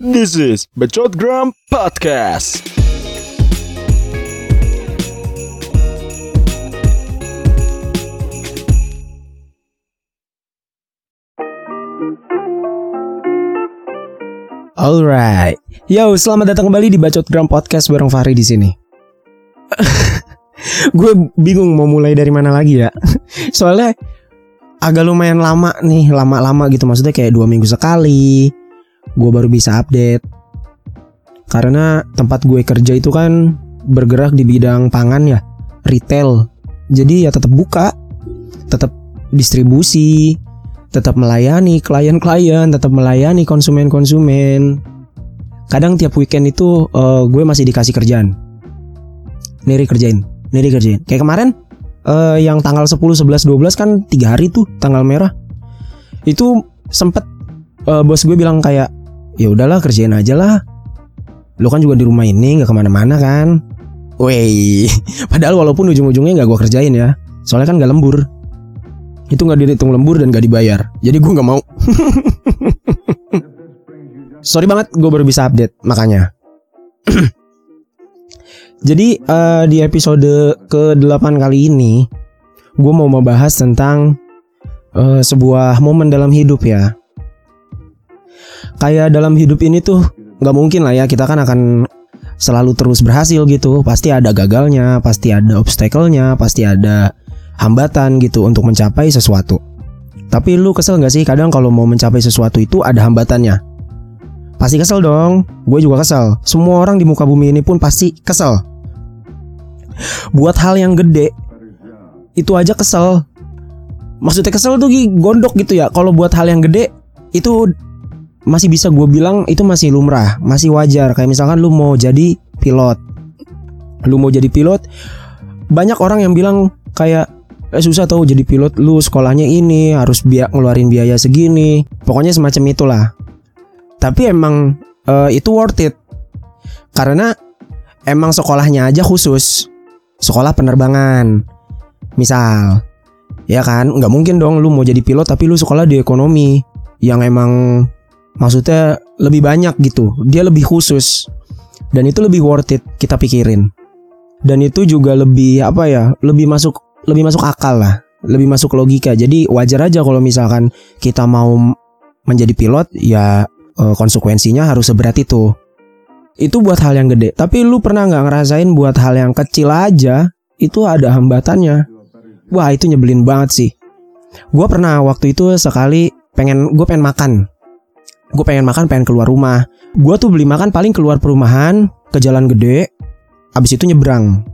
This is Bacot Gram Podcast. Alright, yo selamat datang kembali di Bacot Gram Podcast bareng Fahri di sini. gue bingung mau mulai dari mana lagi ya. Soalnya agak lumayan lama nih, lama-lama gitu. Maksudnya kayak dua minggu sekali. Gue baru bisa update. Karena tempat gue kerja itu kan bergerak di bidang pangan ya, retail. Jadi ya tetap buka, tetap distribusi, tetap melayani klien-klien, tetap melayani konsumen-konsumen. Kadang tiap weekend itu uh, gue masih dikasih kerjaan. Niri kerjain, Niri kerjain. Kayak kemarin uh, yang tanggal 10, 11, 12 kan tiga hari tuh tanggal merah. Itu sempet uh, bos gue bilang kayak ya udahlah kerjain aja lah. Lo kan juga di rumah ini nggak ke mana-mana kan. Wey, padahal walaupun ujung-ujungnya nggak gue kerjain ya. Soalnya kan gak lembur itu nggak dihitung lembur dan gak dibayar jadi gue nggak mau sorry banget gue baru bisa update makanya jadi uh, di episode ke-8 kali ini gue mau membahas tentang uh, sebuah momen dalam hidup ya kayak dalam hidup ini tuh nggak mungkin lah ya kita kan akan selalu terus berhasil gitu pasti ada gagalnya pasti ada obstacle-nya pasti ada hambatan gitu untuk mencapai sesuatu. Tapi lu kesel gak sih kadang kalau mau mencapai sesuatu itu ada hambatannya? Pasti kesel dong, gue juga kesel. Semua orang di muka bumi ini pun pasti kesel. Buat hal yang gede, itu aja kesel. Maksudnya kesel tuh gondok gitu ya. Kalau buat hal yang gede, itu masih bisa gue bilang itu masih lumrah, masih wajar. Kayak misalkan lu mau jadi pilot, lu mau jadi pilot, banyak orang yang bilang kayak eh, susah tau jadi pilot lu sekolahnya ini harus biak ngeluarin biaya segini. Pokoknya semacam itulah. Tapi emang uh, itu worth it. Karena emang sekolahnya aja khusus. Sekolah penerbangan. Misal ya kan? Nggak mungkin dong lu mau jadi pilot tapi lu sekolah di ekonomi. Yang emang maksudnya lebih banyak gitu dia lebih khusus dan itu lebih worth it kita pikirin dan itu juga lebih apa ya lebih masuk lebih masuk akal lah, lebih masuk logika. Jadi wajar aja kalau misalkan kita mau menjadi pilot ya eh, konsekuensinya harus seberat itu. Itu buat hal yang gede. Tapi lu pernah nggak ngerasain buat hal yang kecil aja itu ada hambatannya. Wah itu nyebelin banget sih. Gue pernah waktu itu sekali pengen gue pengen makan. Gue pengen makan pengen keluar rumah. Gue tuh beli makan paling keluar perumahan ke jalan gede. Abis itu nyebrang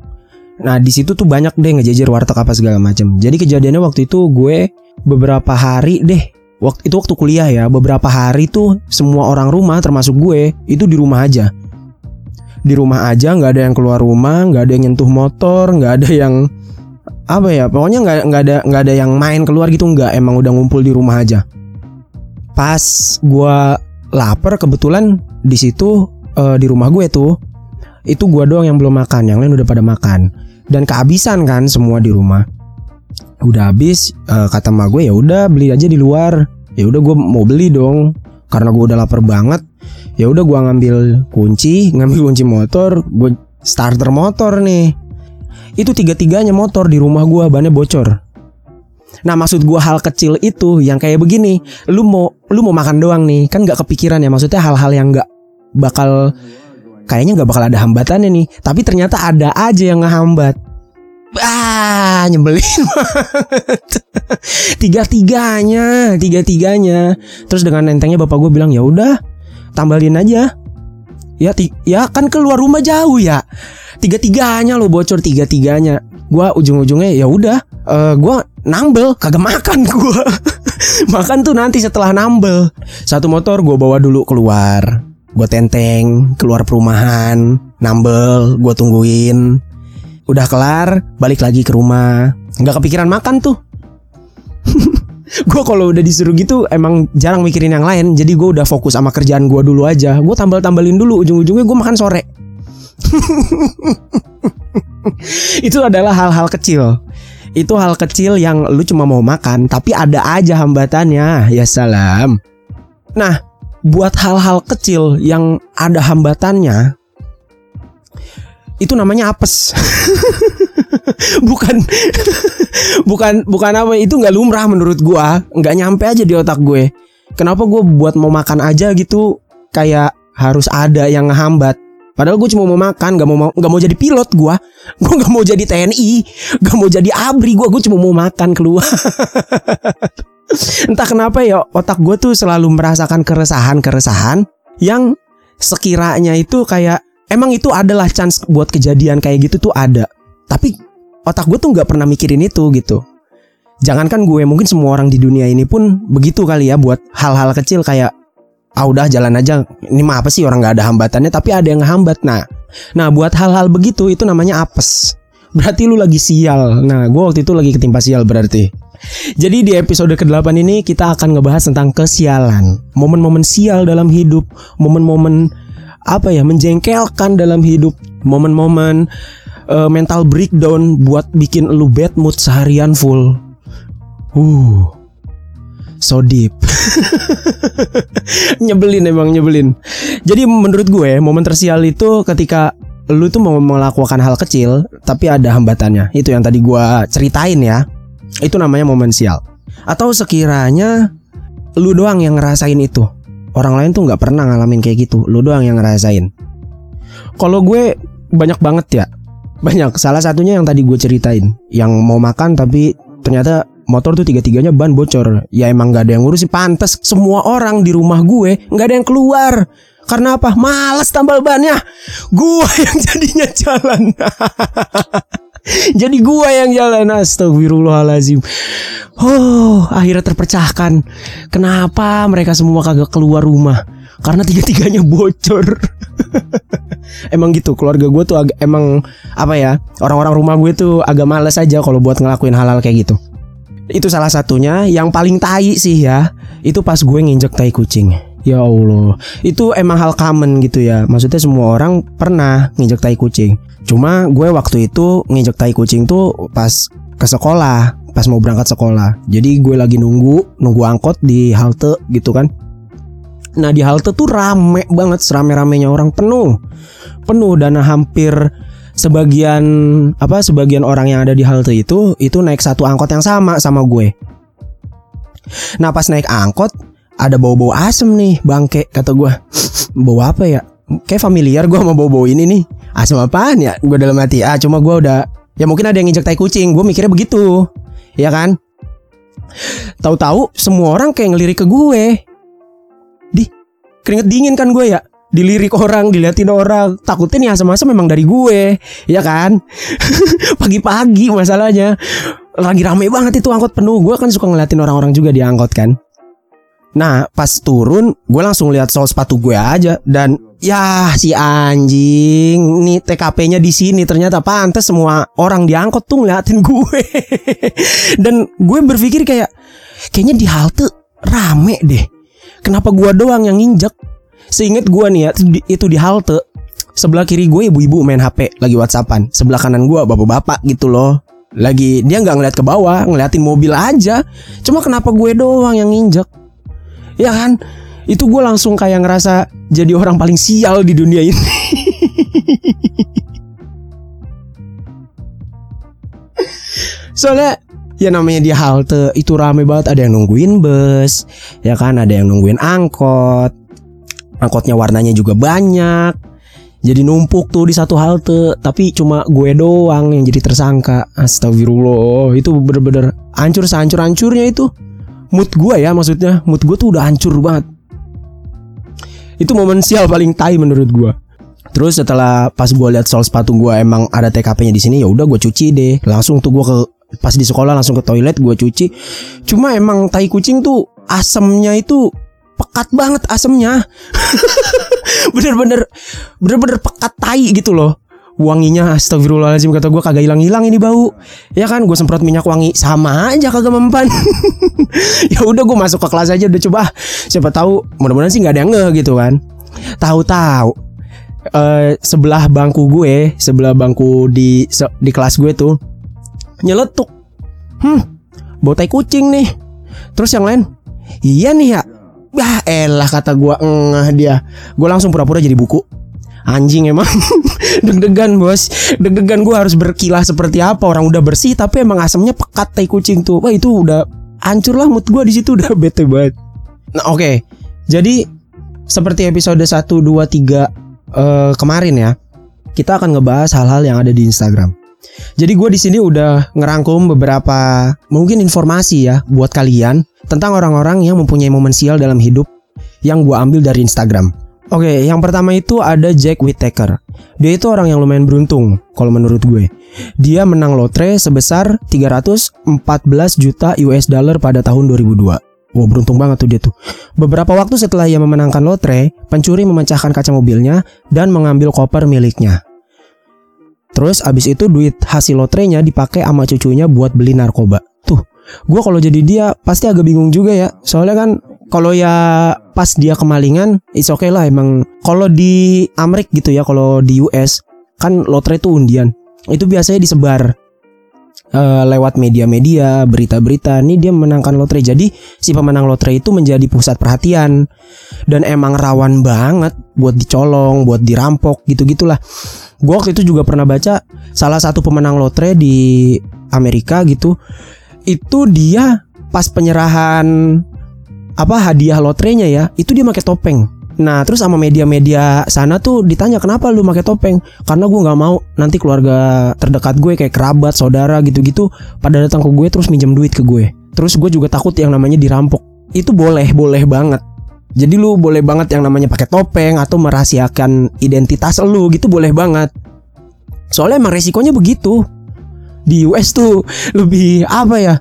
Nah di situ tuh banyak deh ngejajar warteg apa segala macam. Jadi kejadiannya waktu itu gue beberapa hari deh waktu itu waktu kuliah ya beberapa hari tuh semua orang rumah termasuk gue itu di rumah aja di rumah aja nggak ada yang keluar rumah nggak ada yang nyentuh motor nggak ada yang apa ya pokoknya nggak nggak ada nggak ada yang main keluar gitu nggak emang udah ngumpul di rumah aja pas gue lapar kebetulan di situ uh, di rumah gue tuh itu gue doang yang belum makan yang lain udah pada makan. Dan kehabisan kan semua di rumah. Udah habis uh, kata mak gue ya udah beli aja di luar. Ya udah gue mau beli dong. Karena gue udah lapar banget ya udah gue ngambil kunci ngambil kunci motor gue starter motor nih. Itu tiga tiganya motor di rumah gue bannya bocor Nah maksud gue hal kecil itu yang kayak begini Lu mau lu mau makan doang nih Kan gak kepikiran ya Maksudnya hal-hal yang gak bakal kayaknya nggak bakal ada hambatannya nih tapi ternyata ada aja yang ngehambat. Ah nyebelin tiga tiganya tiga tiganya terus dengan entengnya bapak gue bilang ya udah tambahin aja ya ya kan keluar rumah jauh ya. Tiga tiganya lo bocor tiga tiganya gue ujung ujungnya ya udah uh, gue nambel kagak makan gue makan tuh nanti setelah nambel. Satu motor gue bawa dulu keluar. Gue tenteng keluar perumahan nambel gue tungguin. Udah kelar balik lagi ke rumah. Nggak kepikiran makan tuh gue kalau udah disuruh gitu emang jarang mikirin yang lain. Jadi gue udah fokus sama kerjaan gue dulu aja. Gue tambal tambalin dulu ujung ujungnya gue makan sore. Itu adalah hal-hal kecil. Itu hal kecil yang lu cuma mau makan tapi ada aja hambatannya. Ya salam. Nah buat hal-hal kecil yang ada hambatannya itu namanya apes bukan bukan bukan apa itu nggak lumrah menurut gua nggak nyampe aja di otak gue kenapa gue buat mau makan aja gitu kayak harus ada yang ngehambat Padahal gue cuma mau makan, gak mau gak mau jadi pilot gue, gue gak mau jadi TNI, gak mau jadi abri gue, gue cuma mau makan keluar. Entah kenapa ya otak gue tuh selalu merasakan keresahan-keresahan yang sekiranya itu kayak emang itu adalah chance buat kejadian kayak gitu tuh ada. Tapi otak gue tuh nggak pernah mikirin itu gitu. Jangankan gue, mungkin semua orang di dunia ini pun begitu kali ya buat hal-hal kecil kayak ah udah jalan aja. Ini mah apa sih orang nggak ada hambatannya tapi ada yang ngehambat. Nah nah buat hal-hal begitu itu namanya apes. Berarti lu lagi sial. Nah gue waktu itu lagi ketimpa sial berarti. Jadi di episode ke-8 ini kita akan ngebahas tentang kesialan. Momen-momen sial dalam hidup. Momen-momen apa ya menjengkelkan dalam hidup. Momen-momen uh, mental breakdown buat bikin lu bad mood seharian full uh so deep. nyebelin emang nyebelin. Jadi menurut gue momen tersial itu ketika lu tuh mau melakukan hal kecil tapi ada hambatannya. Itu yang tadi gue ceritain ya. Itu namanya momen sial. Atau sekiranya lu doang yang ngerasain itu. Orang lain tuh nggak pernah ngalamin kayak gitu. Lu doang yang ngerasain. Kalau gue banyak banget ya. Banyak. Salah satunya yang tadi gue ceritain. Yang mau makan tapi ternyata motor tuh tiga-tiganya ban bocor. Ya emang gak ada yang ngurusin. Pantas semua orang di rumah gue gak ada yang keluar. Karena apa? Males tambal bannya. Gue yang jadinya jalan. Jadi gue yang jalan Astagfirullahalazim Oh akhirnya terpecahkan Kenapa mereka semua kagak keluar rumah Karena tiga-tiganya bocor Emang gitu keluarga gue tuh Emang apa ya Orang-orang rumah gue tuh agak males aja Kalau buat ngelakuin hal-hal kayak gitu itu salah satunya yang paling tai sih ya. Itu pas gue nginjek tai kucing. Ya Allah, itu emang hal common gitu ya. Maksudnya semua orang pernah nginjek tai kucing. Cuma gue waktu itu nginjek tai kucing tuh pas ke sekolah, pas mau berangkat sekolah. Jadi gue lagi nunggu, nunggu angkot di halte gitu kan. Nah di halte tuh rame banget, serame-ramenya orang penuh, penuh dan hampir sebagian apa sebagian orang yang ada di halte itu itu naik satu angkot yang sama sama gue. Nah pas naik angkot ada bau-bau asem nih bangke kata gue. bau apa ya? Kayak familiar gue sama bau-bau ini nih. Asem apaan ya? Gue dalam hati ah cuma gue udah ya mungkin ada yang injek tai kucing. Gue mikirnya begitu, ya kan? Tahu-tahu semua orang kayak ngelirik ke gue. Keringet dingin kan gue ya dilirik orang, diliatin orang. Takutnya nih asam-asam memang dari gue, ya kan? Pagi-pagi masalahnya. Lagi rame banget itu angkot penuh. Gue kan suka ngeliatin orang-orang juga di angkot kan. Nah, pas turun, gue langsung lihat sol sepatu gue aja dan ya si anjing, nih TKP-nya di sini ternyata pantas semua orang di angkot tuh ngeliatin gue. dan gue berpikir kayak kayaknya di halte rame deh. Kenapa gue doang yang nginjek? Seinget gue nih ya itu di halte sebelah kiri gue ibu-ibu main HP lagi WhatsAppan, sebelah kanan gue bapak-bapak gitu loh. Lagi dia nggak ngeliat ke bawah, ngeliatin mobil aja. Cuma kenapa gue doang yang nginjek? Ya kan? Itu gue langsung kayak ngerasa jadi orang paling sial di dunia ini. Soalnya ya namanya di halte. Itu rame banget. Ada yang nungguin bus ya kan? Ada yang nungguin angkot. Angkotnya warnanya juga banyak. Jadi numpuk tuh di satu halte. Tapi cuma gue doang yang jadi tersangka. Astagfirullah. Itu bener-bener hancur sehancur-hancurnya itu. Mood gue ya maksudnya. Mood gue tuh udah hancur banget. Itu momen sial paling tai menurut gue. Terus setelah pas gue lihat sol sepatu gue emang ada TKP-nya di sini ya udah gue cuci deh. Langsung tuh gue ke pas di sekolah langsung ke toilet gue cuci. Cuma emang tai kucing tuh asemnya itu pekat banget asemnya. Bener-bener bener-bener pekat tai gitu loh. Wanginya astagfirullahaladzim kata gue kagak hilang-hilang ini bau. Ya kan gue semprot minyak wangi. Sama aja kagak mempan. Ya udah gue masuk ke kelas aja udah coba. Siapa tahu mudah-mudahan sih nggak ada yang nge gitu kan. Tahu-tahu uh, sebelah bangku gue sebelah bangku di di kelas gue tuh nyeletuk. Hmm bau tai kucing nih. Terus yang lain iya nih ya. Ya elah kata gua ngeh dia. Gua langsung pura-pura jadi buku. Anjing emang. Deg-degan bos. Deg-degan gue harus berkilah seperti apa. Orang udah bersih Tapi emang asamnya pekat tai kucing tuh. Wah itu udah Hancur lah mood gue di situ udah bete banget. Nah oke. Okay. Jadi Seperti episode 1, 2, 3 uh, Kemarin ya Kita akan ngebahas hal-hal yang ada di Instagram jadi gue di sini udah ngerangkum beberapa mungkin informasi ya buat kalian tentang orang-orang yang mempunyai momen sial dalam hidup yang gue ambil dari Instagram. Oke, yang pertama itu ada Jack Whittaker. Dia itu orang yang lumayan beruntung kalau menurut gue. Dia menang lotre sebesar 314 juta US dollar pada tahun 2002. Wow, beruntung banget tuh dia tuh. Beberapa waktu setelah ia memenangkan lotre, pencuri memecahkan kaca mobilnya dan mengambil koper miliknya. Terus abis itu duit hasil lotrenya dipakai sama cucunya buat beli narkoba. Tuh, gue kalau jadi dia pasti agak bingung juga ya. Soalnya kan kalau ya pas dia kemalingan it's okay lah emang. Kalau di Amerika gitu ya kalau di US kan lotre itu undian. Itu biasanya disebar uh, lewat media-media berita-berita. Ini dia menangkan lotre. Jadi si pemenang lotre itu menjadi pusat perhatian. Dan emang rawan banget buat dicolong buat dirampok gitu gitulah gue waktu itu juga pernah baca salah satu pemenang lotre di Amerika gitu itu dia pas penyerahan apa hadiah lotrenya ya itu dia pakai topeng. Nah terus sama media-media sana tuh ditanya kenapa lu pakai topeng? Karena gue nggak mau nanti keluarga terdekat gue kayak kerabat, saudara gitu-gitu Pada datang ke gue terus minjem duit ke gue. Terus gue juga takut yang namanya dirampok. Itu boleh, boleh banget Jadi lu boleh banget yang namanya pakai topeng Atau merahasiakan identitas lu gitu boleh banget. Soalnya emang resikonya begitu. Di US tuh lebih apa ya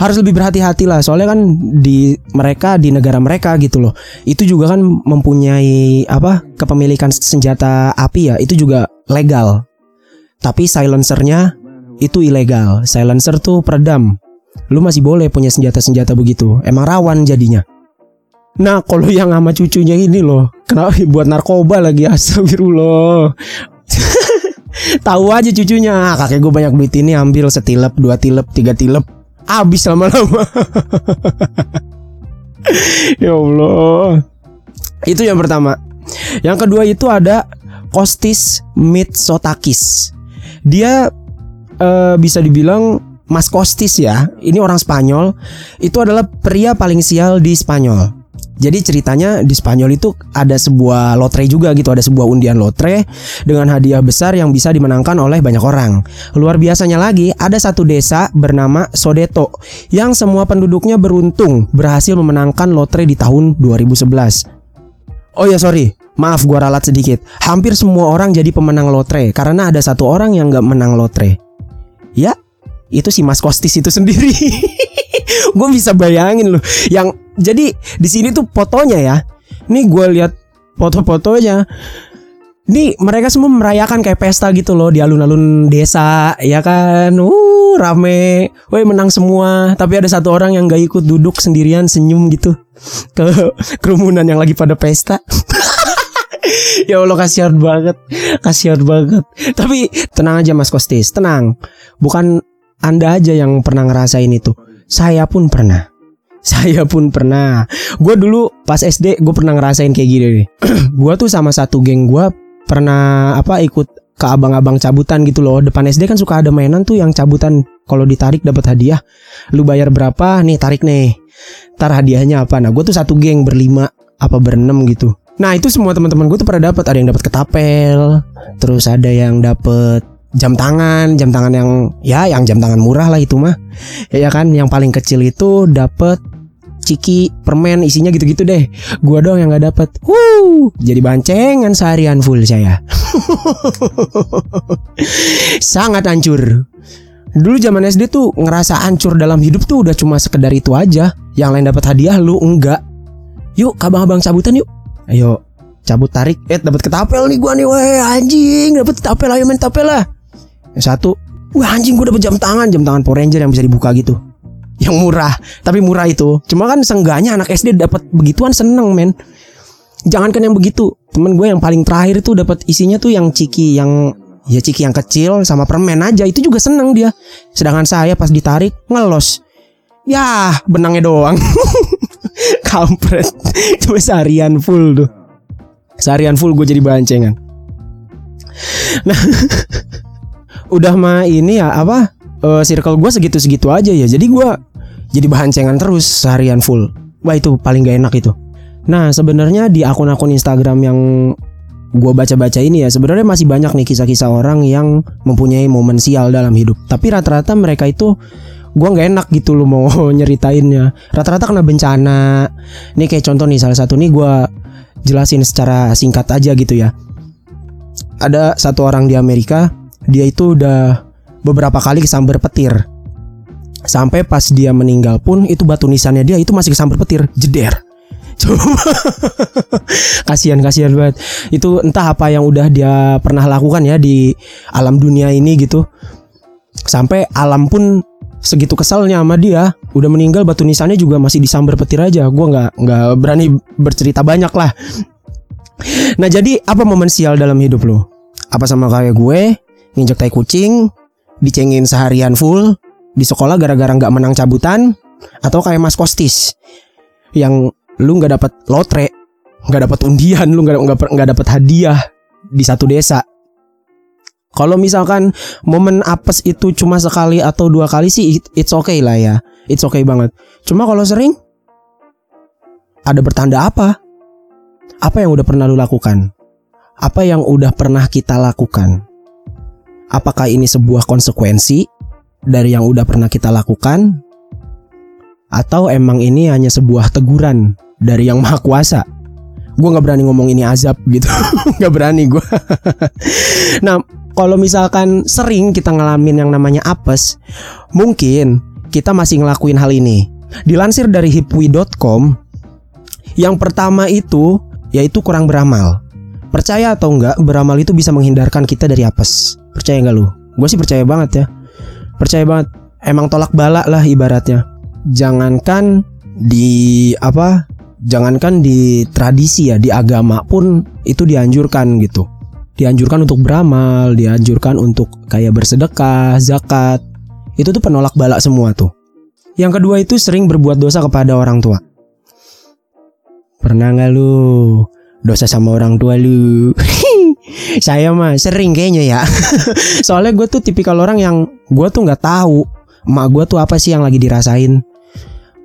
harus lebih berhati-hati lah. Soalnya kan di mereka di negara mereka gitu loh. Itu juga kan mempunyai apa kepemilikan senjata api ya itu juga legal. Tapi silencernya itu ilegal. Silencer tuh peredam. Lu masih boleh punya senjata-senjata begitu. Emang rawan jadinya nah kalau yang sama cucunya ini loh kenapa buat narkoba lagi astagfirullah tahu aja cucunya ah, kakek gue banyak duit ini ambil setilep dua tilep tiga tilep habis lama-lama. ya Allah. Itu yang pertama. Yang kedua itu ada Kostis Mitsotakis. Dia uh, bisa dibilang Mas Kostis ya. Ini orang Spanyol. Itu adalah pria paling sial di Spanyol. Jadi ceritanya di Spanyol itu ada sebuah lotre juga gitu, ada sebuah undian lotre dengan hadiah besar yang bisa dimenangkan oleh banyak orang. Luar biasanya lagi, ada satu desa bernama Sodeto yang semua penduduknya beruntung berhasil memenangkan lotre di tahun 2011. Oh ya sorry, maaf gua ralat sedikit. Hampir semua orang jadi pemenang lotre karena ada satu orang yang nggak menang lotre. Ya, itu si Mas Kostis itu sendiri. gue bisa bayangin loh yang jadi di sini tuh fotonya ya. Nih gue lihat foto-fotonya. Nih mereka semua merayakan kayak pesta gitu loh di alun-alun desa ya kan? Uh rame. Woi menang semua. Tapi ada satu orang yang gak ikut duduk sendirian senyum gitu. Ke kerumunan yang lagi pada pesta. Ya Allah kasihan banget. Kasihan banget. Tapi tenang aja Mas Kostis. Tenang. Bukan anda aja yang pernah ngerasain itu. Saya pun pernah. Saya pun pernah. Gue dulu pas SD gue pernah ngerasain kayak gini gue tuh sama satu geng gue pernah apa ikut ke abang-abang cabutan gitu loh. Depan SD kan suka ada mainan tuh yang cabutan kalau ditarik dapat hadiah. Lu bayar berapa? Nih tarik nih. Ntar hadiahnya apa? Nah gue tuh satu geng berlima apa berenam gitu. Nah itu semua teman-teman gue tuh pada dapat. Ada yang dapat ketapel, terus ada yang dapat jam tangan, jam tangan yang ya yang jam tangan murah lah itu mah. Ya kan, yang paling kecil itu dapat ciki permen isinya gitu-gitu deh. Gua dong yang nggak dapat. Wuh, jadi bancengan seharian full saya. Sangat hancur. Dulu zaman SD tuh ngerasa hancur dalam hidup tuh udah cuma sekedar itu aja. Yang lain dapat hadiah lu enggak. Yuk, abang-abang cabutan yuk. Ayo, cabut tarik eh dapat ketapel nih gua nih weh anjing dapat ketapel ayo main tapel lah yang satu, wah anjing gue dapet jam tangan, jam tangan Power Ranger yang bisa dibuka gitu. Yang murah, tapi murah itu. Cuma kan sengganya anak SD dapat begituan seneng men. Jangankan yang begitu, temen gue yang paling terakhir itu dapat isinya tuh yang ciki yang ya ciki yang kecil sama permen aja itu juga seneng dia. Sedangkan saya pas ditarik ngelos. Ya, benangnya doang. Kampret. Cuma seharian full tuh. Seharian full gue jadi bahan cengan. Nah, udah mah ini ya apa? eh, circle gue segitu-segitu aja ya. Jadi gue jadi bahan cengan terus seharian full. Wah itu paling gak enak itu. Nah sebenarnya di akun-akun Instagram yang gue baca-baca ini ya sebenarnya masih banyak nih kisah-kisah orang yang mempunyai momen sial dalam hidup. Tapi rata-rata mereka itu gue nggak enak gitu loh mau nyeritainnya. Rata-rata kena bencana. Nih kayak contoh nih salah satu nih gue jelasin secara singkat aja gitu ya. Ada satu orang di Amerika, dia itu udah beberapa kali kesambar petir. Sampai pas dia meninggal pun itu batu nisannya dia itu masih kesambar petir, jeder. Kasihan kasihan banget. Itu entah apa yang udah dia pernah lakukan ya di alam dunia ini gitu. Sampai alam pun segitu kesalnya sama dia udah meninggal batu nisannya juga masih disambar petir aja Gua nggak nggak berani bercerita banyak lah nah jadi apa momen sial dalam hidup lo apa sama kayak gue nginjek tai kucing dicengin seharian full di sekolah gara-gara nggak menang cabutan atau kayak mas kostis yang lu nggak dapat lotre nggak dapat undian lu nggak nggak nggak dapat hadiah di satu desa kalau misalkan momen apes itu cuma sekali atau dua kali sih it- it's okay lah ya. It's okay banget. Cuma kalau sering ada bertanda apa? Apa yang udah pernah lu lakukan? Apa yang udah pernah kita lakukan? Apakah ini sebuah konsekuensi dari yang udah pernah kita lakukan? Atau emang ini hanya sebuah teguran dari yang maha kuasa? Gue nggak berani ngomong ini azab gitu, nggak berani gue. nah, kalau misalkan sering kita ngalamin yang namanya apes, mungkin kita masih ngelakuin hal ini. Dilansir dari hipwi.com, yang pertama itu yaitu kurang beramal. Percaya atau enggak, beramal itu bisa menghindarkan kita dari apes. Percaya nggak lu? Gue sih percaya banget ya. Percaya banget. Emang tolak bala lah ibaratnya. Jangankan di apa? Jangankan di tradisi ya, di agama pun itu dianjurkan gitu dianjurkan untuk beramal, dianjurkan untuk kayak bersedekah, zakat. Itu tuh penolak balak semua tuh. Yang kedua itu sering berbuat dosa kepada orang tua. Pernah nggak lu dosa sama orang tua lu? Saya mah sering kayaknya ya. Soalnya gue tuh tipikal orang yang gue tuh nggak tahu emak gue tuh apa sih yang lagi dirasain.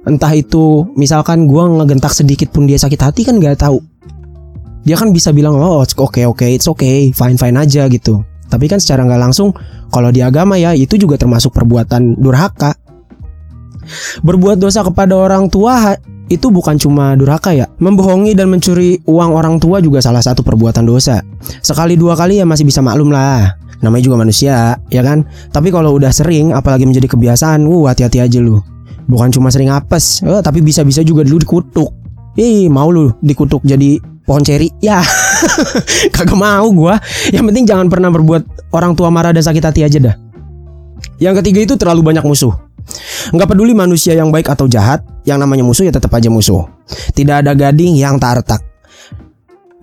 Entah itu misalkan gue ngegentak sedikit pun dia sakit hati kan nggak tahu dia kan bisa bilang oh oke okay, oke okay, it's okay fine fine aja gitu tapi kan secara nggak langsung kalau di agama ya itu juga termasuk perbuatan durhaka berbuat dosa kepada orang tua itu bukan cuma durhaka ya. Membohongi dan mencuri uang orang tua juga salah satu perbuatan dosa. Sekali dua kali ya masih bisa maklum lah. Namanya juga manusia ya kan? Tapi kalau udah sering apalagi menjadi kebiasaan uh hati-hati aja lu. Bukan cuma sering apes eh, tapi bisa-bisa juga dulu dikutuk. Ih mau lu dikutuk jadi pohon ceri? Ya kagak mau gua. Yang penting jangan pernah berbuat orang tua marah dan sakit hati aja dah. Yang ketiga itu terlalu banyak musuh. Nggak peduli manusia yang baik atau jahat yang namanya musuh ya tetap aja musuh. Tidak ada gading yang tak retak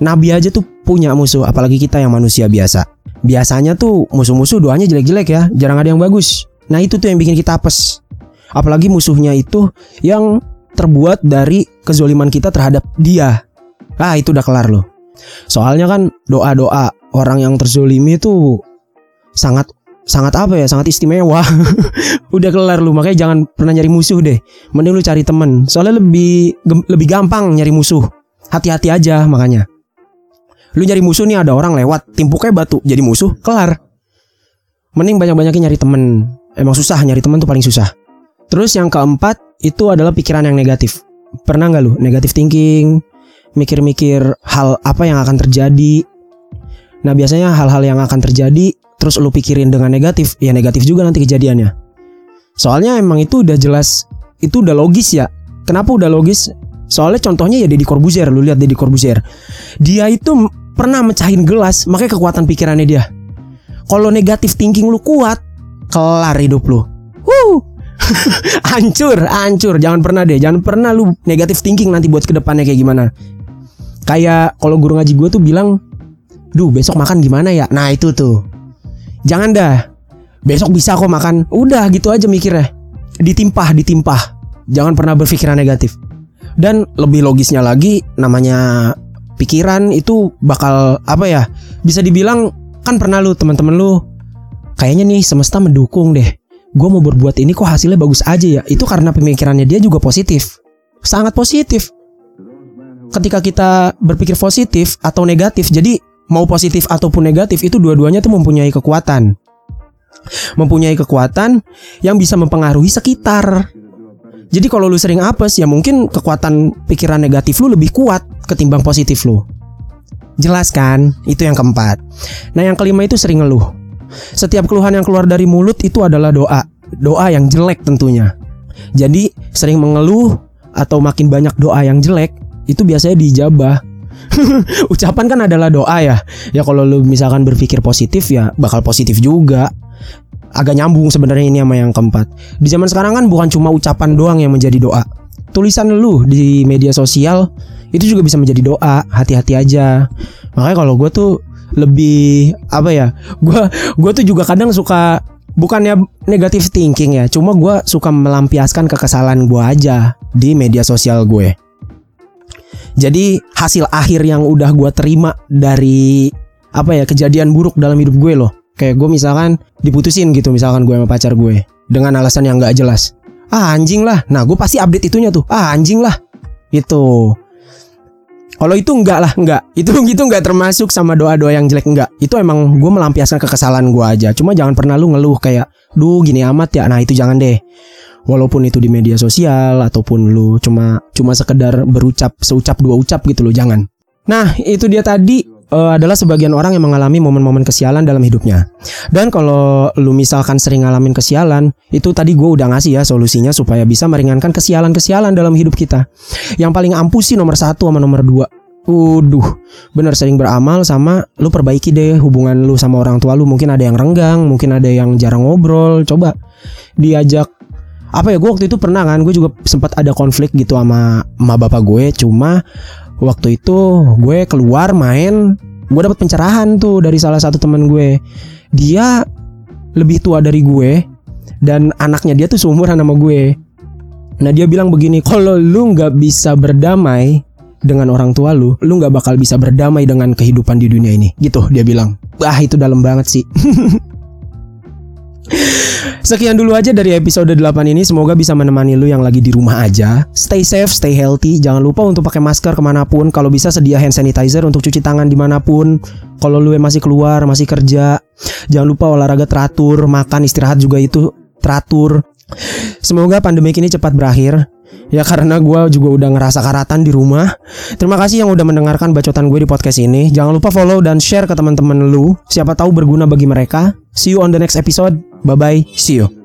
nabi aja tuh punya musuh apalagi kita yang manusia biasa. Biasanya tuh musuh-musuh doanya jelek-jelek ya jarang ada yang bagus. Nah itu tuh yang bikin kita apes. Apalagi musuhnya itu yang terbuat dari kezoliman kita terhadap dia. Ah itu udah kelar loh. Soalnya kan doa-doa orang yang terzolimi itu sangat sangat apa ya sangat istimewa. udah kelar lu makanya jangan pernah nyari musuh deh. Mending lu cari temen. Soalnya lebih lebih gampang nyari musuh. Hati-hati aja makanya. Lu nyari musuh nih ada orang lewat timpuknya batu jadi musuh kelar. Mending banyak-banyakin nyari temen. Emang susah nyari temen tuh paling susah. Terus yang keempat itu adalah pikiran yang negatif. Pernah nggak lu negatif thinking, mikir-mikir hal apa yang akan terjadi. Nah, biasanya hal-hal yang akan terjadi terus lu pikirin dengan negatif, ya negatif juga nanti kejadiannya. Soalnya emang itu udah jelas, itu udah logis ya. Kenapa udah logis? Soalnya contohnya ya Deddy Corbuzier, lu lihat Deddy Corbuzier. Dia itu pernah mecahin gelas, makanya kekuatan pikirannya dia. Kalau negatif thinking lu kuat, kelar hidup lu. Wuh. hancur, hancur. Jangan pernah deh, jangan pernah lu negatif thinking nanti buat ke depannya kayak gimana kayak kalau guru ngaji gue tuh bilang, duh besok makan gimana ya? Nah itu tuh, jangan dah. Besok bisa kok makan. Udah gitu aja mikirnya. Ditimpah, ditimpah. Jangan pernah berpikiran negatif. Dan lebih logisnya lagi namanya pikiran itu bakal apa ya? Bisa dibilang kan pernah lu teman-teman lu kayaknya nih semesta mendukung deh. Gue mau berbuat ini kok hasilnya bagus aja ya. Itu karena pemikirannya dia juga positif. Sangat positif. Ketika kita berpikir positif atau negatif, jadi mau positif ataupun negatif itu dua-duanya tuh mempunyai kekuatan. Mempunyai kekuatan yang bisa mempengaruhi sekitar. Jadi kalau lu sering apes ya mungkin kekuatan pikiran negatif lu lebih kuat ketimbang positif lu. Jelas kan? Itu yang keempat. Nah, yang kelima itu sering ngeluh. Setiap keluhan yang keluar dari mulut itu adalah doa. Doa yang jelek tentunya. Jadi, sering mengeluh atau makin banyak doa yang jelek itu biasanya dijabah. Ucapan kan adalah doa ya. Ya kalau lu misalkan berpikir positif ya bakal positif juga agak nyambung sebenarnya ini sama yang keempat. Di zaman sekarang kan bukan cuma ucapan doang yang menjadi doa. Tulisan lu di media sosial itu juga bisa menjadi doa. Hati-hati aja. Makanya kalau gue tuh lebih apa ya? Gue gue tuh juga kadang suka bukannya negatif thinking ya. Cuma gue suka melampiaskan kekesalan gue aja di media sosial gue. Jadi hasil akhir yang udah gue terima dari apa ya kejadian buruk dalam hidup gue loh Kayak gue misalkan diputusin gitu misalkan gue sama pacar gue dengan alasan yang gak jelas. Ah anjing lah. Nah gue pasti update itunya tuh. Ah anjing lah. Itu. Kalau itu enggak lah, enggak. Itu gitu enggak termasuk sama doa-doa yang jelek enggak. Itu emang gue melampiaskan kekesalan gue aja. Cuma jangan pernah lu ngeluh kayak, duh gini amat ya. Nah itu jangan deh. Walaupun itu di media sosial ataupun lu cuma cuma sekedar berucap seucap dua ucap gitu loh, jangan. Nah itu dia tadi uh, adalah sebagian orang yang mengalami momen-momen kesialan dalam hidupnya. Dan kalau lu misalkan sering ngalamin kesialan, itu tadi gue udah ngasih ya solusinya supaya bisa meringankan kesialan-kesialan dalam hidup kita. Yang paling ampuh sih nomor satu sama nomor dua. Uduh, bener sering beramal sama lu perbaiki deh hubungan lu sama orang tua lu. Mungkin ada yang renggang, mungkin ada yang jarang ngobrol. Coba diajak apa ya gue waktu itu pernah kan gue juga sempat ada konflik gitu sama sama bapak gue cuma waktu itu gue keluar main gue dapat pencerahan tuh dari salah satu teman gue dia lebih tua dari gue dan anaknya dia tuh seumuran sama gue nah dia bilang begini kalau lu nggak bisa berdamai dengan orang tua lu, lu nggak bakal bisa berdamai dengan kehidupan di dunia ini. Gitu dia bilang. Wah itu dalam banget sih. Sekian dulu aja dari episode 8 ini. Semoga bisa menemani lu yang lagi di rumah aja. Stay safe, stay healthy. Jangan lupa untuk pakai masker ke mana pun. Kalau bisa sedia hand sanitizer untuk cuci tangan di mana pun. Kalau lu masih keluar, masih kerja Jangan lupa olahraga teratur Makan, istirahat juga itu teratur. Semoga pandemi ini cepat berakhir. Ya karena gue juga udah ngerasa karatan di rumah. Terima kasih yang udah mendengarkan bacotan gue di podcast ini. Jangan lupa follow dan share ke teman-teman lu. Siapa tahu berguna bagi mereka. See you on the next episode Bye bye, see you.